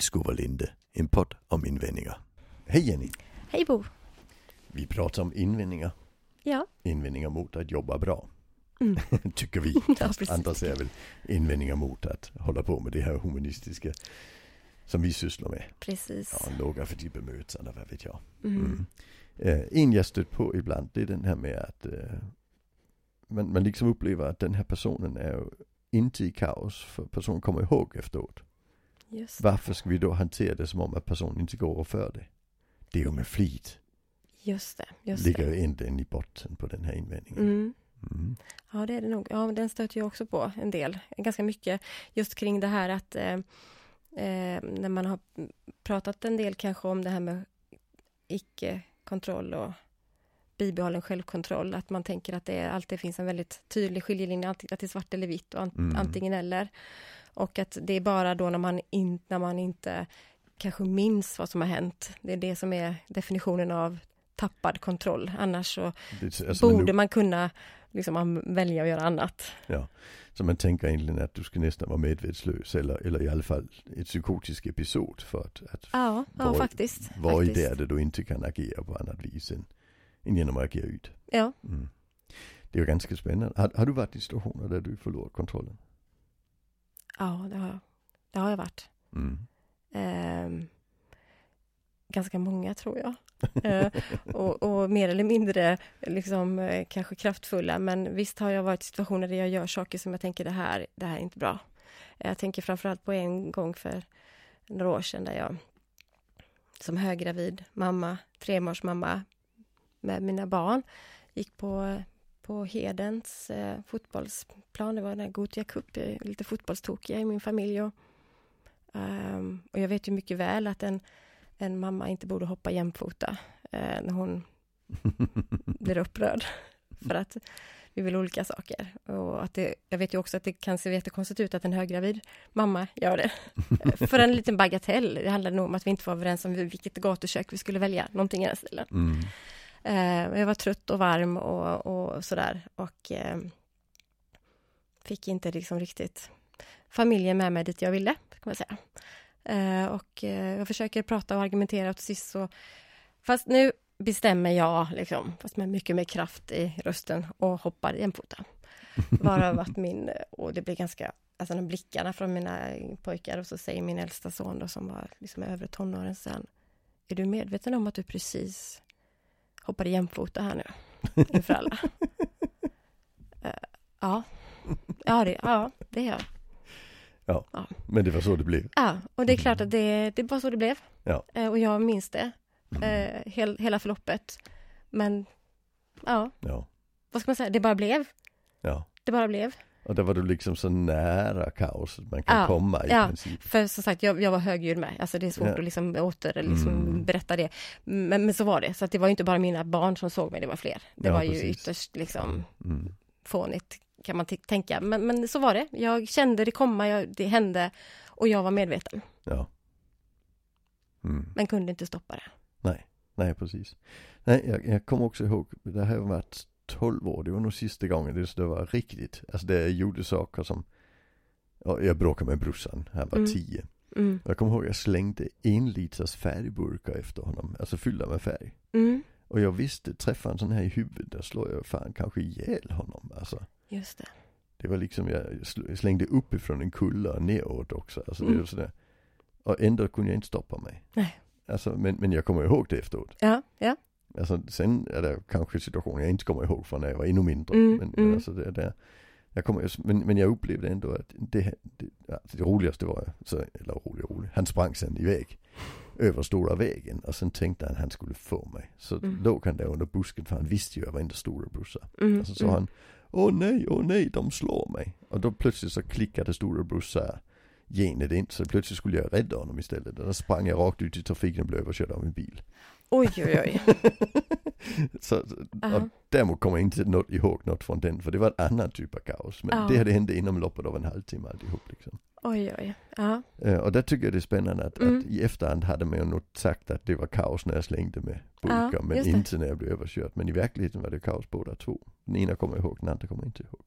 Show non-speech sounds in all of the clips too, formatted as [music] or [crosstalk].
Tillskovalinde, en podd om invändningar. Hej Jenny! Hej Bo! Vi pratar om invändningar. Ja. Invändningar mot att jobba bra. Mm. [laughs] Tycker vi. [laughs] Ja, andra säger väl invändningar mot att hålla på med det här humanistiska som vi sysslar med. Precis. Ja, några för de bemötande, vad vet jag. Mm. Mm. Eh, en jag stött på ibland, det är den här med att eh, man, man liksom upplever att den här personen är inte i kaos, för personen kommer ihåg efteråt. Just, Varför ska vi då hantera det som om att personen inte går och för det? Det är ju med flit. just det. Just Ligger det. egentligen i botten på den här invändningen. Mm. Mm. Ja, det är det nog. Ja, men den stöter jag också på en del. Ganska mycket just kring det här att eh, eh, när man har pratat en del kanske om det här med icke-kontroll och bibehållen självkontroll, att man tänker att det alltid finns en väldigt tydlig skiljelinje, att det är svart eller vitt och an- Mm. antingen eller. Och att det är bara då när man, in, när man inte kanske minns vad som har hänt. Det är det som är definitionen av tappad kontroll. Annars så alltså, man, borde man kunna liksom, välja att göra annat. så man tänker egentligen att du ska nästan vara medvetslös eller, eller i alla fall ett psykotisk episod för att, att Ja, ja Var- faktiskt. vara i det där du inte kan agera på annat vis än, än genom att agera ut. Ja, Mm. Det är ganska spännande. Har, har du varit i situationer där du förlorat kontrollen? Ja det, har jag. det har jag varit. Mm. Ehm, ganska många, tror jag. [laughs] Eh, och, och mer eller mindre liksom, eh, kanske kraftfulla. Men visst har jag varit i situationer där jag gör saker som jag tänker det här, det här är inte bra. Jag tänker framförallt på en gång för några år sedan där jag som höggravid mamma, tremårsmamma med mina barn gick på, på Hedens eh, fotbollsplan. Det var den här Gothia Cup, jag är lite fotbollstokiga i min familj. Och, ehm, och jag vet ju mycket väl att en, en mamma inte borde hoppa jämfota eh, när hon [laughs] blir upprörd. För att vi vill olika saker. Och att det, jag vet ju också att det kan se jättekonstigt ut att en höggravid mamma gör det. [laughs] För en liten bagatell. Det handlade nog om att vi inte var överens om vilket gatukök vi skulle välja. Någonting i den stilen. Mm. Eh, jag var trött och varm och, och sådär. Och eh, fick inte liksom riktigt familjen med mig dit jag ville, kan man säga. Eh, och jag försöker prata och argumentera och till sist så... Fast nu bestämmer jag, liksom, fast med mycket mer kraft i rösten och hoppar jämfota. [laughs] Varav att min... Och det blir ganska... Alltså de blickarna från mina pojkar och så säger min äldsta son då som var liksom övre tonåren sen. Är du medveten om att du precis hoppade jämfota här nu [laughs] inför alla? Eh, ja. Ja det, ja, det gör jag. Men det var så det blev. Ja, och det är klart att det, det var så det blev. Ja. Eh, Och jag minns det, eh, hel, hela förloppet. Men, ja, Ja. vad ska man säga, det bara blev. ja. Det bara blev. Och där var du liksom så nära kaos man kan Ja, komma i ja. princip. För som sagt, jag, jag var högljudd med. Alltså det är svårt Ja. att liksom åter liksom Mm. berätta det. Men, men så var det. Så att det var ju inte bara mina barn som såg mig, det var fler. Det Ja, var ju precis. ytterst liksom Mm. fånigt, kan man tänka. Men, men så var det. Jag kände det komma, jag, det hände och jag var medveten. Ja. Mm. Men kunde inte stoppa det. Nej, precis. Nej, jag, jag kommer också ihåg, det här har varit 12 år, det var nog sista gången det, det var riktigt. Alltså det gjorde saker som, ja, jag bråkade med brorsan, han var Mm. 10. Mm. Jag kommer ihåg jag slängde en liters färgburkar efter honom, alltså fyllda med färg. Mm. Och jag visste, träffa en sån här i huvudet, där slår jag fan kanske ihjäl honom. Alltså, Just det. det var liksom, jag sl- slängde uppifrån en kulla och neråt också. Alltså det Mm. var sådär. Och ändå kunde jag inte stoppa mig. Nej. Alltså, men, men jag kommer ihåg det efteråt. Ja, ja. Alltså sen är det kanske situationer jag inte kommer ihåg från när jag var ännu mindre. Mm, men, mm. alltså det, det jag kommer, men, men jag upplevde ändå att det, det, ja, det roligaste var, så, eller rolig rolig, han sprang sen iväg över stora vägen och sen tänkte han han skulle få mig. Så Mm. låg han där under busken för han visste ju att jag var inte storebrorsa. Mm. Och så mm. han, åh nej, åh nej, de slår mig. Och då plötsligt så klickade storebrorsa genet in så plötsligt skulle jag rädda honom istället. Och då sprang jag rakt ut i trafiken och blev överkörd av en bil. Oj, oj, oj. [laughs] så, och Ja. däremot kommer jag inte något, ihåg något från den, för det var en annan typ av kaos. Men Ja. det hade hänt inom loppet av en halvtimme alltihop liksom. Oj, oj. Ja. Eh, och där tycker jag det är spännande att, Mm. att i efterhand hade man ju nog sagt att det var kaos när jag slängde med burkar, men inte när jag blev överkörd. Men i verkligheten var det kaos båda två. Den ena kommer jag ihåg, den andra kommer jag inte ihåg.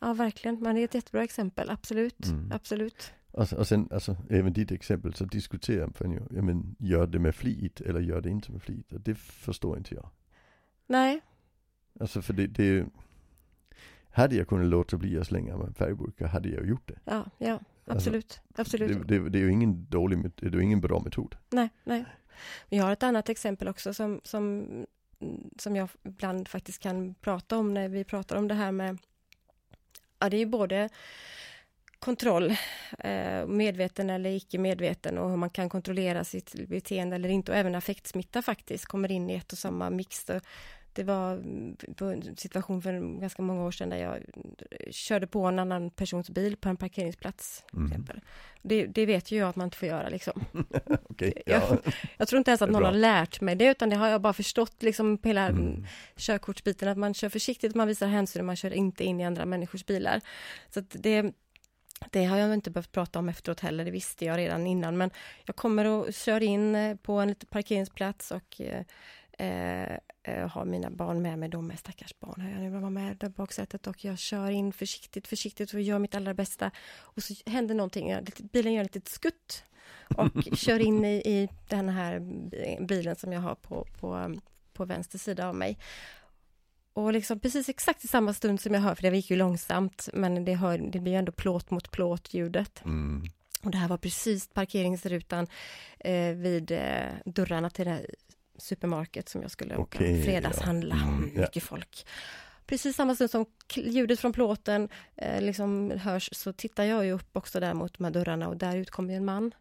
ja, verkligen. Det är ett jättebra exempel. Absolut. Mm. Absolut. Och, och sen, alltså även ditt exempel så diskuterar man ju, ja men gör det med flit eller gör det inte med flit? Och det förstår inte jag. Nej, Alltså för det, det hade jag kunnat låta bli att slänga med färgburkar hade jag gjort det. ja, ja, absolut, absolut. Alltså, Det, det, det är ju ingen dålig, det är ju ingen bra metod. Nej, nej. Vi har ett annat exempel också som, som, som jag ibland faktiskt kan prata om när vi pratar om det här med... Ja, det är ju både kontroll, eh, medveten eller icke medveten och hur man kan kontrollera sitt beteende eller inte och även affektsmitta faktiskt kommer in i ett och samma mix. Det- var mm, en situation för ganska många år sedan där jag körde på en annan persons bil på en parkeringsplats. Mm. exempel. Det, det vet ju jag att man inte får göra liksom. [laughs] Okej, Ja. ja. [laughs] Jag tror inte ens att någon har lärt mig det, utan det har jag bara förstått liksom på hela Mm. körkortsbiten, att man kör försiktigt, man visar hänsyn och man kör inte in i andra människors bilar. Så det, det har jag inte behövt prata om efteråt heller, det visste jag redan innan, men jag kommer och kör in eh, på en liten parkeringsplats och eh, eh, har mina barn med mig, de är stackars barn, har jag nu var med där baksätet och jag kör in försiktigt, försiktigt och gör mitt allra bästa. Och så händer någonting, bilen gör ett litet skutt och [laughs] kör in i, i den här bilen som jag har på, på, på vänster sida av mig. Och liksom precis exakt i samma stund som jag hör, för det gick ju långsamt, men det, hör, det blir ju ändå plåt mot plåt ljudet. Mm. Och det här var precis parkeringsrutan eh, vid eh, dörrarna till det här supermarket som jag skulle åka Okej, och fredagshandla. ja. Mm, ja. Mycket folk. Precis samma stund som ljudet från plåten eh, liksom hörs så tittar jag ju upp också där mot de här dörrarna och där ut kommer ju en man.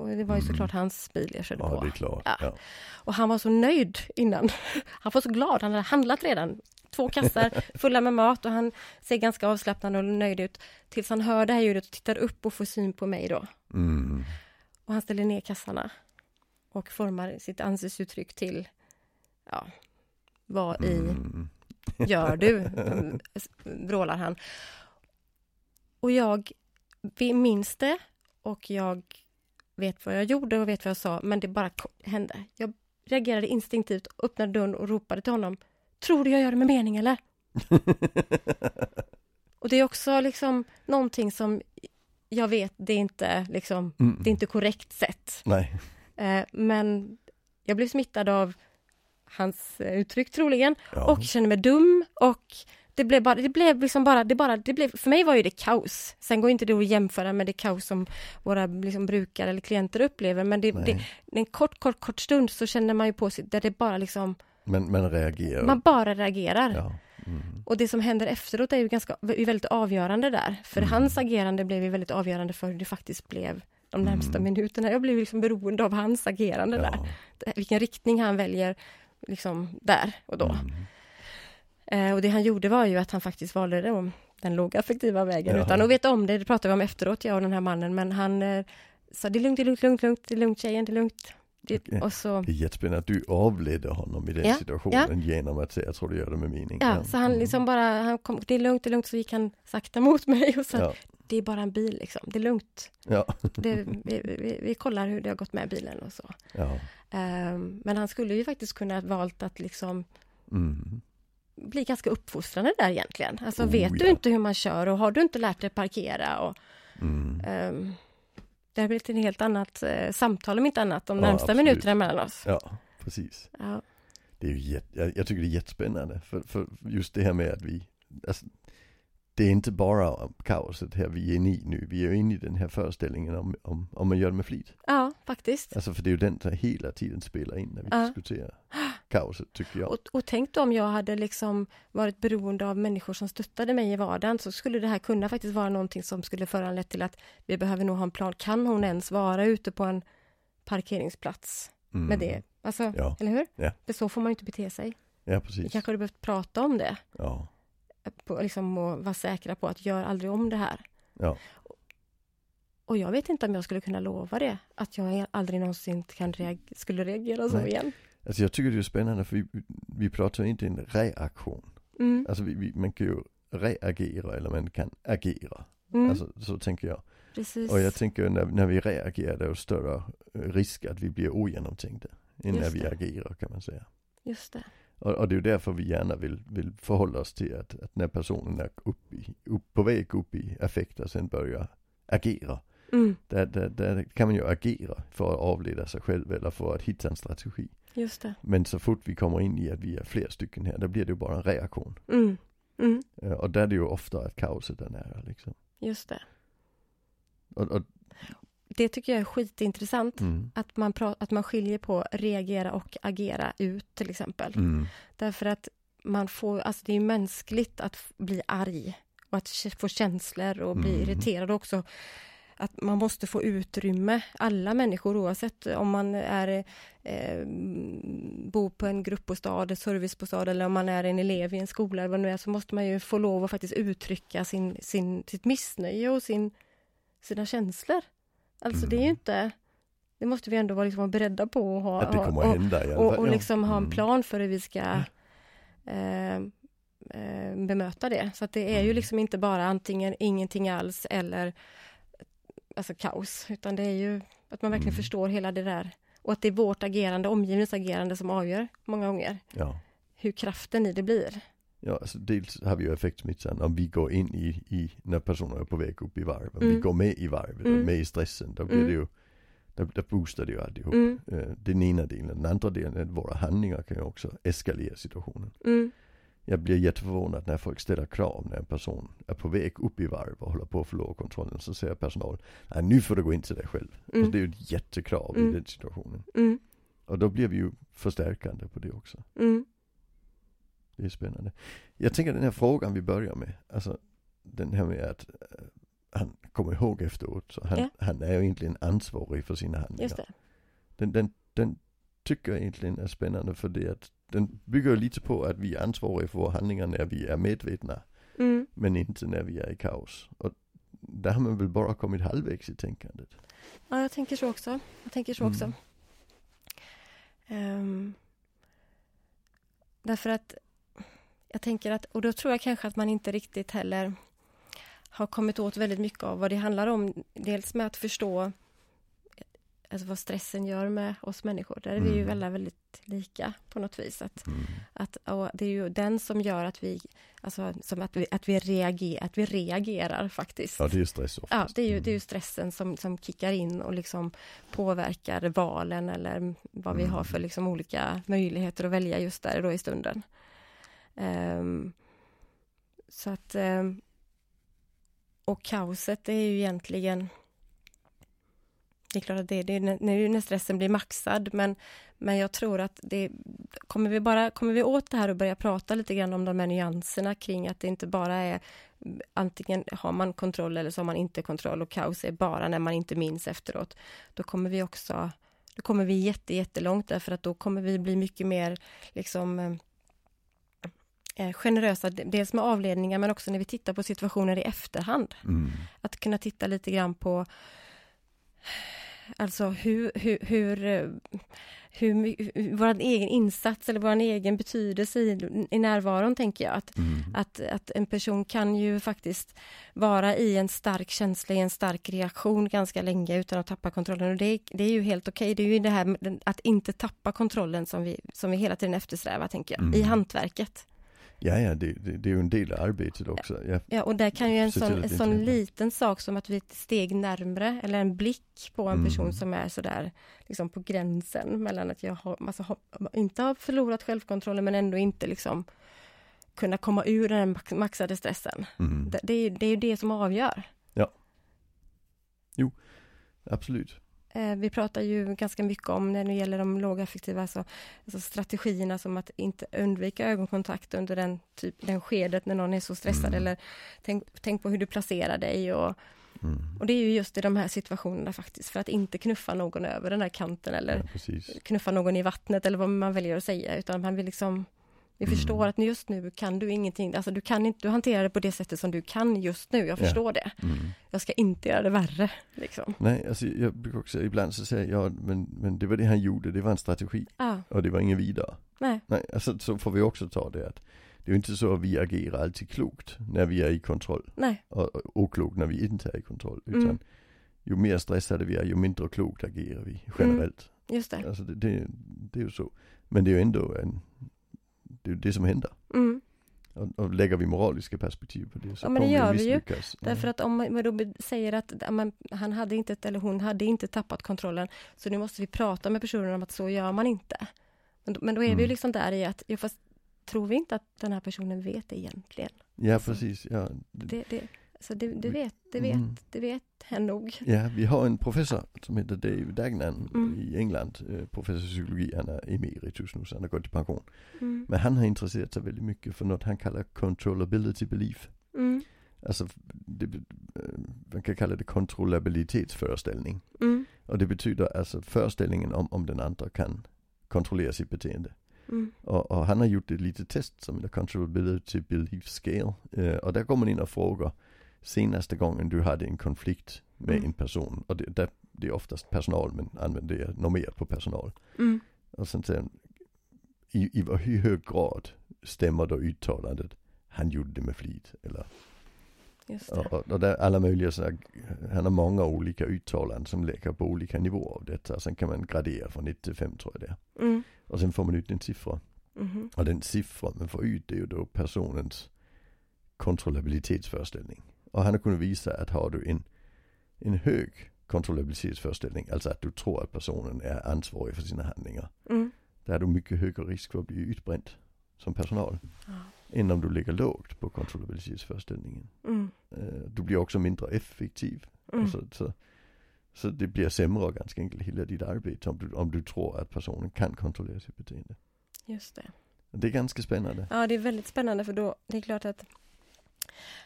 Och det var ju Mm. såklart hans bil jag körde Ja, på. Ja. Ja. Och han var så nöjd innan. [laughs] Han var så glad, han hade handlat redan. Två kassar [laughs] fulla med mat och han ser ganska avslappnad och nöjd ut. Tills han hör det här ljudet och tittar upp och får syn på mig då. Mm. Och han ställer ner kassarna och formar sitt ansiktsuttryck till, ja, vad i Mm. gör du? [laughs] Mm, vrålar han. Och jag minns det och jag vet vad jag gjorde och vet vad jag sa, men det bara hände. Jag reagerade instinktivt, öppnade dörren och ropade till honom. Tror du jag gör det med mening eller? [laughs] Och det är också liksom någonting som jag vet, det är inte liksom, Mm. det är inte korrekt sätt. Nej. Eh, men jag blev smittad av hans eh, uttryck troligen Ja. och kände mig dum och det blev bara, det blev liksom bara, det bara, det blev, för mig var ju det kaos. Sen går inte det att jämföra med det kaos som våra liksom brukare eller klienter upplever, men det, det, en kort, kort, kort stund så känner man ju på sig där det bara liksom, Men man reagerar. man bara reagerar. Ja. Mm. Och det som händer efteråt är ju ganska, är väldigt avgörande där. För Mm. hans agerande blev ju väldigt avgörande för hur det faktiskt blev de närmsta Mm. minuterna. Jag blev liksom beroende av hans agerande där. Ja. Vilken riktning han väljer liksom där och då. Mm. Eh, och det han gjorde var ju att han faktiskt valde den, den lågaffektiva vägen Jaha. utan att veta om det. Det pratade vi om efteråt, jag och den här mannen. Men han eh, sa det är lugnt, det är lugnt, lugnt, lugnt, det är lugnt tjejen, det är lugnt. Det. Och så, Det är jättespännande att du avledde honom i den Ja, situationen genom att säga jag tror du gör det med mening. ja, så han Mm. liksom bara, han kom, det är lugnt, det är lugnt, så gick han sakta mot mig och sa Ja. det är bara en bil liksom, det är lugnt. Ja. Det, vi, vi, vi kollar hur det har gått med bilen och så. ja. Ehm, men han skulle ju faktiskt kunna ha valt att liksom Mm. Bli ganska uppfostrande där egentligen. Alltså Oh, vet ja. du inte hur man kör och har du inte lärt dig parkera och Mm. ehm, det har blivit ett helt annat eh, samtal om inte annat de Ja, närmsta absolut. minuterna mellan oss. Ja, precis. Ja, Det är ju jag, jag tycker det är jättespännande. För, för just det här med att vi, alltså, det är inte bara kaoset här vi är inne i nu. Vi är inne i den här föreställningen om, om, om man gör det med flit. ja faktiskt. Alltså för det är ju den som hela tiden spelar in när vi Ja. diskuterar kaoset tycker jag. Och, och tänk då om jag hade liksom varit beroende av människor som stöttade mig i vardagen så skulle det här kunna faktiskt vara någonting som skulle föranlett till att vi behöver nog ha en plan. Kan hon ens vara ute på en parkeringsplats Mm. med det? Alltså, Ja. eller hur? Ja. För så får man ju inte bete sig. Ja Vi precis. kanske hade behövt prata om det. Ja. På, liksom, och vara säkra på att gör aldrig om det här. Ja. Och jag vet inte om jag skulle kunna lova det, att jag aldrig någonsin kan reag- skulle reagera så Nej. igen. Alltså jag tycker det är spännande för vi, vi pratar inte en reaktion. Mm. Alltså vi, vi, man kan ju reagera eller man kan agera. Mm. Alltså så tänker jag. Precis. Och jag tänker när, när vi reagerar det är ju större risk att vi blir ogenomtänkta. Än när vi det. agerar kan man säga. Just det. Och, och det är ju därför vi gärna vill, vill förhålla oss till att, att när personen är upp i, upp, på väg upp i affekter sen börjar agera. Mm, Där, där, där kan man ju agera för att avleda sig själv eller för att hitta en strategi. just det. Men så fort vi kommer in i att vi är fler stycken här, då blir det ju bara en reaktion. Mm, mm, Eh, Och där är det ju ofta att kaoset är nära liksom. just det. Och, och, Det tycker jag är skitintressant. mm, Att man, att man skiljer på reagera och agera ut till exempel. mm, Därför att man får, alltså det är ju mänskligt att bli arg och att få känslor och bli Mm. irriterad också. Att man måste få utrymme, alla människor oavsett om man är eh, bor på en gruppbostad, servicebostad eller om man är en elev i en skola eller vad nu är, så måste man ju få lov att faktiskt uttrycka sin, sin, sitt missnöje och sin, sina känslor. Alltså det är ju Mm. inte, det måste vi ändå vara liksom beredda på och ha, att det ha- kommer och, att hända och, och liksom ha en Mm. plan för hur vi ska eh, eh, bemöta det. Så att det är ju Mm. liksom inte bara antingen ingenting alls eller alltså kaos, utan det är ju att man verkligen Mm. förstår hela det där. Och att det är vårt agerande, omgivningens agerande som avgör många gånger Ja. hur kraften i det blir. Ja, alltså dels har vi ju effektsmittan om vi går in i, i när personer är på väg upp i varv. Om vi Mm. går med i varvet och Mm. med i stressen, då blir Mm. det ju, då, då boostar det ju alltihop. Mm, Eh, Den ena delen, den andra delen är att våra handlingar kan ju också eskalera situationen. mm, Jag blir jätteförvånad när folk ställer krav när en person är på väg upp i varv och håller på att förlora kontrollen. Så säger personal, nej nu får du gå in till dig själv. Alltså mm, det är ju ett jättekrav Mm. i den situationen. mm, Och då blir vi ju förstärkande på det också. mm, Det är spännande. Jag tänker den här frågan vi börjar med, alltså den här med att eh, han kommer ihåg efteråt, så han, Ja. han är ju egentligen ansvarig för sina handlingar. Den, den, den tycker jag egentligen är spännande för det att den bygger lite på att vi är ansvariga för våra handlingar när vi är medvetna, Mm. men inte när vi är i kaos. Och där har man väl bara kommit halvvägs i tänkandet. Ja, jag tänker så också. Jag tänker så också. Mm. Ehm, därför att jag tänker att, och då tror jag kanske att man inte riktigt heller har kommit åt väldigt mycket av vad det handlar om. Dels med att förstå alltså vad stressen gör med oss människor. Där är vi ju Mm. alla väldigt lika på något vis. Att, Mm. att, det är ju den som gör att vi, alltså, som att vi, att vi, reagerar, att vi reagerar faktiskt. Ja, det är stress oftast. Ja, det är ju, Mm. det är ju stressen som, som kickar in och liksom påverkar valen eller vad vi Mm. har för liksom olika möjligheter att välja just där och då i stunden. Ehm, så att... ehm, och kaoset är ju egentligen... Det är klart att det, det är när, när när stressen blir maxad, men, men jag tror att det... Kommer vi, bara, kommer vi åt det här och börja prata lite grann om de här nyanserna kring att det inte bara är antingen har man kontroll eller så har man inte kontroll och kaos är bara när man inte minns efteråt. Då kommer vi också, då kommer vi jätte, jättelångt därför att då kommer vi bli mycket mer liksom eh, eh, generösa, dels med avledningar men också när vi tittar på situationer i efterhand. Mm. Att kunna titta lite grann på Alltså hur, hur, hur, eh, hur, hur vår egen insats eller vår egen betydelse i, i närvaron, tänker jag. Att, Mm. att, att en person kan ju faktiskt vara i en stark känsla, i en stark reaktion ganska länge utan att tappa kontrollen. Och det, är- det är ju helt okej. Det är ju det här med att inte tappa kontrollen som vi, som vi hela tiden eftersträvar, tänker jag, i Mm. hantverket. Ja, ja, det, det, det är ju en del av arbetet också. Ja. Ja, och där kan ju en sån, sån liten sak som att vi är ett steg närmre eller en blick på en person Mm. som är sådär liksom på gränsen mellan att jag har, alltså, har, inte har förlorat självkontrollen men ändå inte liksom kunna komma ur den max- maxade stressen. Mm. Det, det, är, det är ju det som avgör. Absolut. Eh, vi pratar ju ganska mycket om när det gäller de lågaffektiva, alltså, alltså strategierna som att inte undvika ögonkontakt under den, typ, den skedet när någon är så stressad Mm. eller tänk, tänk på hur du placerar dig och, Mm. och det är ju just i de här situationerna faktiskt för att inte knuffa någon över den här kanten eller Ja, knuffa någon i vattnet eller vad man väljer att säga utan man vill liksom vi Mm. förstår att just nu kan du ingenting, alltså du kan inte, du hanterar det på det sättet som du kan just nu, jag Ja. förstår det. Mm. Jag ska inte göra det värre, liksom. Nej, alltså jag brukar också, ibland så säger jag, ja, men, men det var det han gjorde, det var en strategi. Ja, Och det var ingen vidare. nej, Nej, alltså så får vi också ta det att det är ju inte så att vi agerar alltid klokt när vi är i kontroll. nej, Och, och oklokt när vi inte är i kontroll. Utan Mm. ju mer stressade vi är, ju mindre klokt agerar vi generellt. just det. Alltså det, det, det är ju så. Men det är ju ändå en, det är det som händer. Mm. Och Och, lägger vi moraliska perspektiv på det så Ja, men det gör vi vi ju. Därför att om man då säger att men, han hade inte, eller hon hade inte tappat kontrollen, så nu måste vi prata med personen om att så gör man inte. Men, då- men då är vi Mm. liksom där i att, ja, fast tror vi inte att den här personen vet det egentligen? Ja precis, ja. Det, det, så det, det Vi- vet, det vet, Mm. det vet hen nog. Ja, vi har en professor som heter Dave Dagnan Mm. i England, eh, professor i psykologi, han är emeritus nu så han har gått i pension. Mm. Men han har intresserat sig väldigt mycket för något han kallar controllability belief. Mm. Alltså, det, eh, man kan kalla det kontrollabilitetsföreställning. Mm. Och det betyder alltså föreställningen om, om den andra kan kontrollera sitt beteende. Mm. Och, och han har gjort ett litet test som heter Controllability Belief Scale. Eh, och där går man in och frågar senaste gången du hade en konflikt med Mm. en person. Och det, där, det är oftast personal men använder det normerat på personal. Mm. Och sen säger i, i hur hög grad stämmer då uttalandet han gjorde det med flit eller och, och, där alla möjliga sådana, han har många olika uttalanden som lägger på olika nivåer av detta. Sen kan man gradera från 1 till 5 tror jag det är. Mm. Och sen får man ut en siffra. Mhm. Och den siffran man får ut det är ju då personens kontrollabilitetsföreställning. Och han har kunnat visa att har du en, en hög kontrollabilitetsföreställning, alltså att du tror att personen är ansvarig för sina handlingar. Mm. Där är du mycket högre risk för att bli utbränd som personal. Ja. Än om du ligger lågt på kontrollabilitetsföreställningen. Mm. Eh, Du blir också mindre effektiv. Mm. Alltså, så, så det blir sämre ganska enkelt hela ditt arbete om du, om du tror att personen kan kontrollera sitt beteende. Just det. Det är ganska spännande. Ja, det är väldigt spännande för då, det är klart att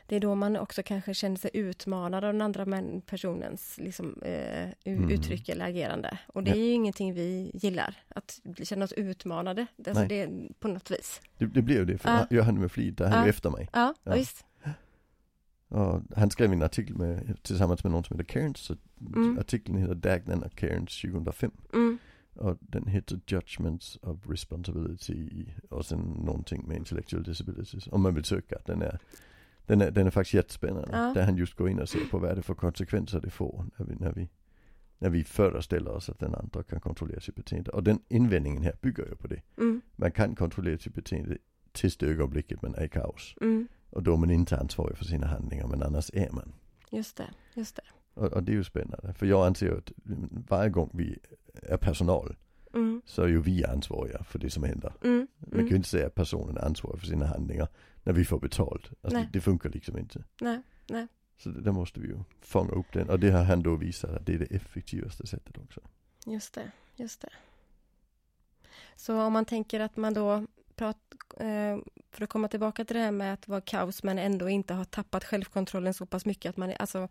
det är då man också kanske känner sig utmanad av den andra personens liksom, eh, Mm. uttryck eller agerande. Och det Ja. är ju ingenting vi gillar, att känna oss utmanade. Alltså Nej. det på något vis. Det, det ju det, för Ja. han gör han det med flit, där är han Ja. efter mig. Ja, Ja. visst. Och han skrev en artikel med, tillsammans med någon som heter Cairns. Så Mm. Artikeln heter Dagnan och Cairns 2005. Mm. Och den heter Judgments of Responsibility och sen någonting med intellectual disabilities. Om man vill söka. Den är, den är, den är faktiskt jättespännande. Ja. Där han just går in och ser på vad är det för konsekvenser det får när vi, när vi, när vi föreställer oss att den andra kan kontrollera sitt beteende. Och den invändningen här bygger ju på det. Mm. Man kan kontrollera sitt beteende tills det ögonblicket man är i kaos. Mm. Och då är man inte ansvarig för sina handlingar men annars är man. Just det, just det. Och, och det är ju spännande. För jag anser att varje gång vi är personal Mm. så är ju vi ansvariga för det som händer. Mm. Man kan ju Mm. inte säga att personen är ansvarig för sina handlingar när vi får betalt. Alltså det, det funkar liksom inte. Nej, nej. Så där måste vi ju fånga upp den. Och det har han då visat att det är det effektivaste sättet också. Just det, just det. Så om man tänker att man då prat, eh, för att komma tillbaka till det här med att vara kaos men ändå inte ha tappat självkontrollen så pass mycket att man, alltså,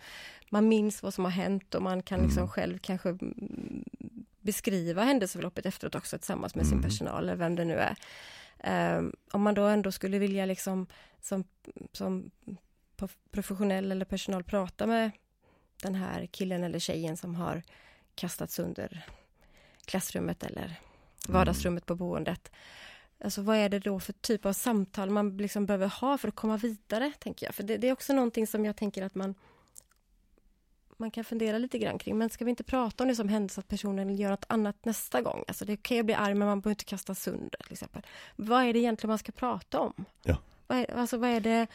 man minns vad som har hänt och man kan liksom Mm. själv kanske beskriva händelseförloppet efteråt också tillsammans med sin Mm. personal eller vem det nu är. Eh, om man då ändå skulle vilja liksom som, som prof- professionell eller personal prata med den här killen eller tjejen som har kastats under klassrummet eller vardagsrummet på boendet. Alltså vad är det då för typ av samtal man liksom behöver ha för att komma vidare, tänker jag. För det, det är också någonting som jag tänker att man man kan fundera lite grann kring. Men ska vi inte prata om det som hände så att personen gör något annat nästa gång? Alltså det är okej att bli arg men man behöver inte kasta sönder till exempel. Vad är det egentligen man ska prata om? Ja. Vad är, alltså vad är det?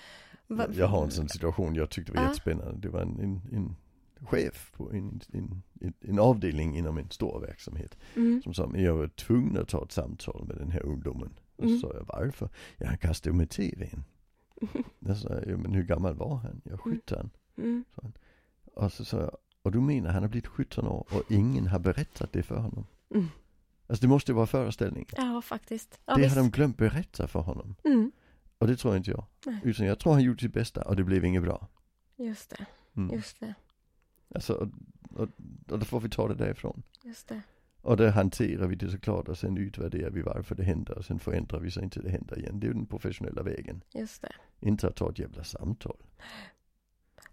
vad- Jag har en sån situation jag tyckte var Ja. jättespännande. Det var en, en, en chef på en, en, en, avdelning inom en stor verksamhet. Mm, Som sa, men jag var tvungen att ta ett samtal med den här ungdomen. Och så Mm. sa jag, varför? Ja, han kastade med tvn. [laughs] Jag sa, ja, men hur gammal var han? Jag 17. mm, Och så sa jag, och du menar han har blivit 17 år och ingen har berättat det för honom? mm. Alltså det måste ju vara föreställningen. Ja, faktiskt. Ja, det visst. har de glömt berätta för honom. mm, Och det tror inte jag. Nej. Utan jag tror han gjorde sitt bästa och det blev inget bra. just det, Mm. just det, Alltså, och, och, och då får vi ta det därifrån. just det. Och då hanterar vi det såklart och sen utvärderar vi varför det händer och sen förändrar vi så inte det händer igen. Det är ju den professionella vägen. Just det. Inte att ta ett jävla samtal.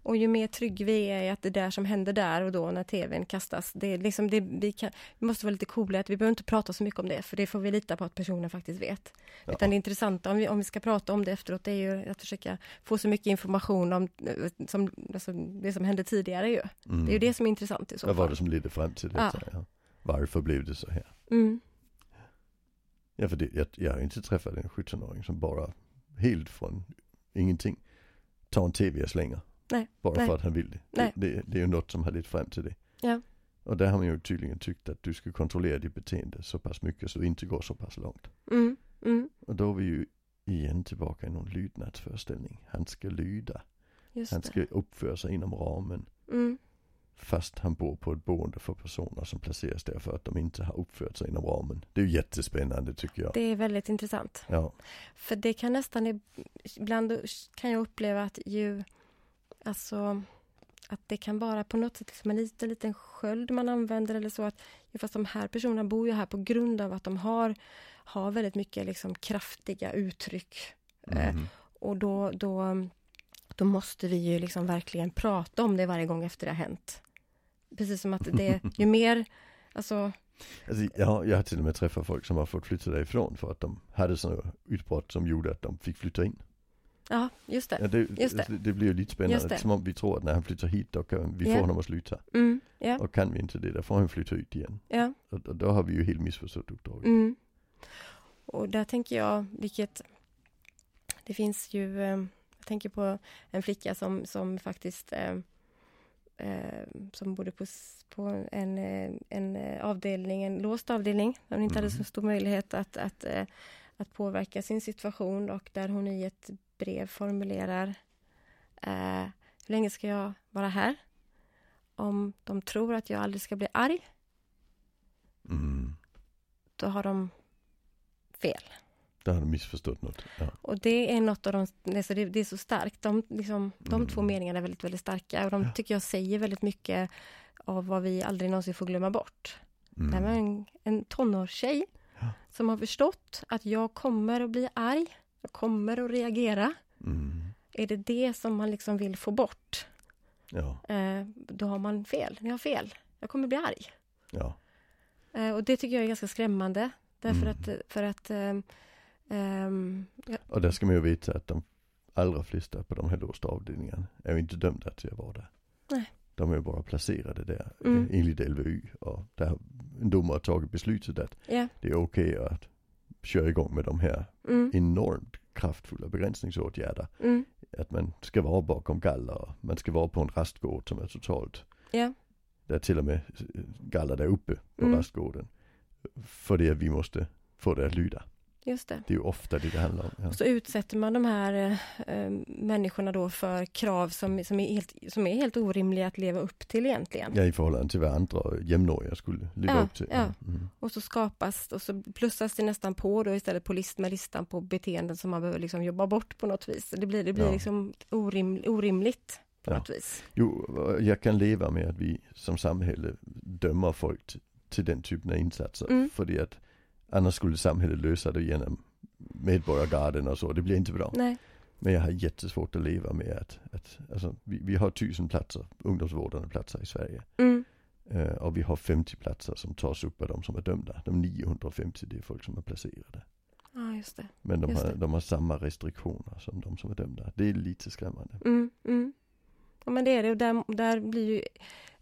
Och ju mer trygg vi är i att det där som händer där och då när tvn kastas, det är liksom det, vi, kan, vi måste vara lite coola, att vi behöver inte prata så mycket om det, för det får vi lita på att personen faktiskt vet. Ja. Utan det intressanta om vi, om vi ska prata om det efteråt, det är ju att försöka få så mycket information om som, alltså, det som hände tidigare ju. Mm. Det är ju det som är intressant i så Vad var fall. det som ledde fram till detta? Ja. Varför blev det så här? Mm, Ja för det, jag, jag har inte träffat en 17-åring som bara helt från ingenting tar en tv och slänger. Nej, Bara nej. för att han vill det. Nej. Det, det. Det är ju något som har lett fram till det. Ja. Och där har man ju tydligen tyckt att du ska kontrollera ditt beteende så pass mycket så du inte går så pass långt. Mm, mm, Och då är vi ju igen tillbaka i någon lydnadsföreställning. Han ska lyda. just Han det. ska uppföra sig inom ramen. Mm, Fast han bor på ett boende för personer som placeras där för att de inte har uppfört sig inom ramen. Det är ju jättespännande tycker jag. det är väldigt intressant. Ja. För det kan nästan, ib- ibland kan jag uppleva att ju, alltså att det kan vara på något sätt liksom en liten, liten sköld man använder eller så att fast de här personerna bor ju här på grund av att de har, har väldigt mycket liksom kraftiga uttryck. Eh, Mhm. Och då, då, då måste vi ju liksom verkligen prata om det varje gång efter det har hänt. Precis som att det, ju [laughs] mer, alltså, Alltså, ja, jag har till och med träffat folk som har fått flytta därifrån för att de hade sådana utbrott som gjorde att de fick flytta in. Ja, just Ja, det. det, Just det. det. det blir ju lite spännande. det. Som om vi tror att när han flyttar hit då kan vi få Ja. honom att sluta. Mm, ja, Och kan vi inte det, då får han flytta ut igen. ja. Och, och då har vi ju helt missförstått uppdraget. Mm. Och där tänker jag, vilket... Det finns ju... Jag tänker på en flicka som, som faktiskt... Eh, eh, som bodde på, på en, eh, en eh, avdelning, en låst avdelning. Där hon inte hade så stor möjlighet att, att, eh, att påverka sin situation och där hon i ett brev formulerar eh, Hur länge ska jag vara här? Om de tror att jag aldrig ska bli arg, Mm. då har de fel. Då har de missförstått något. Ja. Och det är något av de, alltså det, det är så starkt. De, liksom, de Mm. två meningarna är väldigt, väldigt starka och de Ja. tycker jag säger väldigt mycket av vad vi aldrig någonsin får glömma bort. Mm. Det här var en, en tonårstjej. Som har förstått att jag kommer att bli arg, jag kommer att reagera. Mm. Är det det som man liksom vill få bort, Ja, eh, då har man fel. Ni har fel. Jag kommer bli arg. ja. Eh, och det tycker jag är ganska skrämmande. Därför Mm. att, för att ehm, ja, Och där ska man ju veta att de allra flesta på de här låsta avdelningarna är ju inte dömda till att vara där. De är bara placerade där Mm. eh, enligt LVU och där har en domare tagit beslutet att ja, det är okej att köra igång med de här mm, enormt kraftfulla begränsningsåtgärder. mm, Att man ska vara bakom galler och man ska vara på en rastgård som är totalt Det är till och med eh, galler där uppe på Mm. rastgården. För det att vi måste få det att lyda. Just det. Det är ju ofta det det handlar om. Ja. Och så utsätter man de här eh, människorna då för krav som, som, är helt, som är helt orimliga att leva upp till egentligen. Ja, i förhållande till vad andra jämnåriga skulle leva Ja, upp till. ja. Mm. Och så skapas, och så plussas det nästan på då istället på list, med listan på beteenden som man behöver liksom jobba bort på något vis. Det blir, det blir Ja. liksom orim, orimligt på något vis. Jo, jag kan leva med att vi som samhälle dömer folk till, den typen av insatser. Mm. För det att annars skulle samhället lösa det genom medborgargarden och så. Det blir inte bra. Nej, Men jag har jättesvårt att leva med att, att alltså, vi, vi har tusen platser, ungdomsvårdande platser i Sverige. mm, Eh, och vi har 50 platser som tas upp av de som är dömda. De 950 det är folk som är placerade. ja just det. Men de Just har, det. de har samma restriktioner som de som är dömda. Det är lite skrämmande. Mm, mm. Ja men det är det och där, där blir ju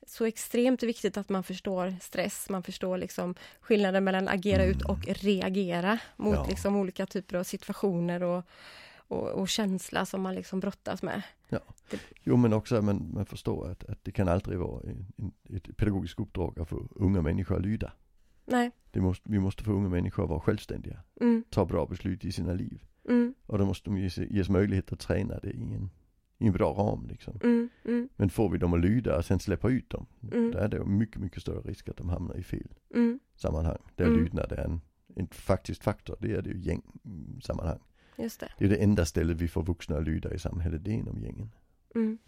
så extremt viktigt att man förstår stress, man förstår liksom skillnaden mellan agera ut och reagera mot Ja. liksom olika typer av situationer och, och, och känsla som man liksom brottas med. Jo men också att man, man förstår att, att det kan aldrig vara en, en, ett pedagogiskt uppdrag att få unga människor att lyda. Nej, Det måste, vi måste få unga människor att vara självständiga. mm, Ta bra beslut i sina liv. mm, Och då måste de ges, ges möjlighet att träna det i en, i en bra ram liksom. mm, mm, Men får vi dem att lyda och sen släppa ut dem. Mm. Då är det mycket, mycket större risk att de hamnar i fel mm, sammanhang. Där Mm. lydnad är en, en faktisk faktor. Det är det ju gängsammanhang. just det. Det är det enda stället vi får vuxna att lyda i samhället. Det är inom gängen. Mm,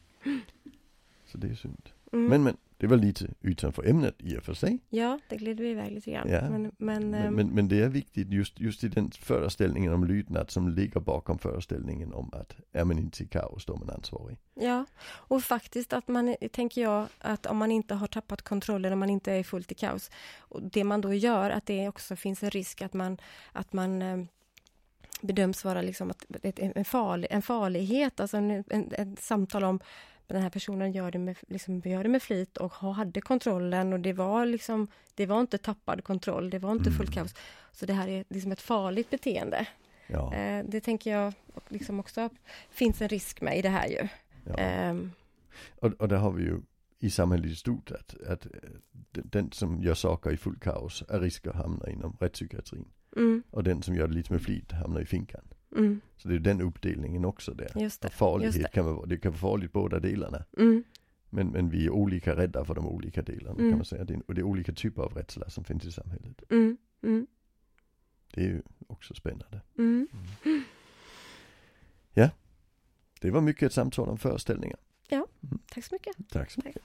Så det är synd. mm. Men men, det var lite utanför ämnet i och för sig. Ja, det glider vi iväg lite grann. Ja, Men, men, Men, ehm, men, men det är viktigt just, just i den föreställningen om lydnad som ligger bakom föreställningen om att är man inte i kaos då är man ansvarig. Ja, och faktiskt att man, tänker jag, att om man inte har tappat kontrollen, om man inte är fullt i kaos, och det man då gör, att det också finns en risk att man, att man eh, bedöms vara liksom att, en, farlig, en farlighet, alltså en, en, ett samtal om den här personen gör det, med, liksom, gör det med flit och ha- hade kontrollen och det var liksom, det var inte tappad kontroll, det var inte fullt Mm. kaos. Så det här är liksom ett farligt beteende. Ja, Eh, det tänker jag liksom också finns en risk med i det här ju. ja. Ehm, Och, och där har vi ju i samhället i stort att, att eh, den- den som gör saker i full kaos är risk att hamna inom rättspsykiatrin. mm, Och den som gör det lite med flit hamnar i finkan. Mm, Så det är den uppdelningen också där. just det. Farlighet just det. kan vara, det kan vara farligt båda delarna. Mm, Men, men vi är olika rädda för de olika delarna Mm. kan man säga. Det är, och det är olika typer av rädsla som finns i samhället. mm, mm, Det är ju också spännande. mm. Det var mycket ett samtal om föreställningar. Tack så mycket. Tack så Tack. mycket.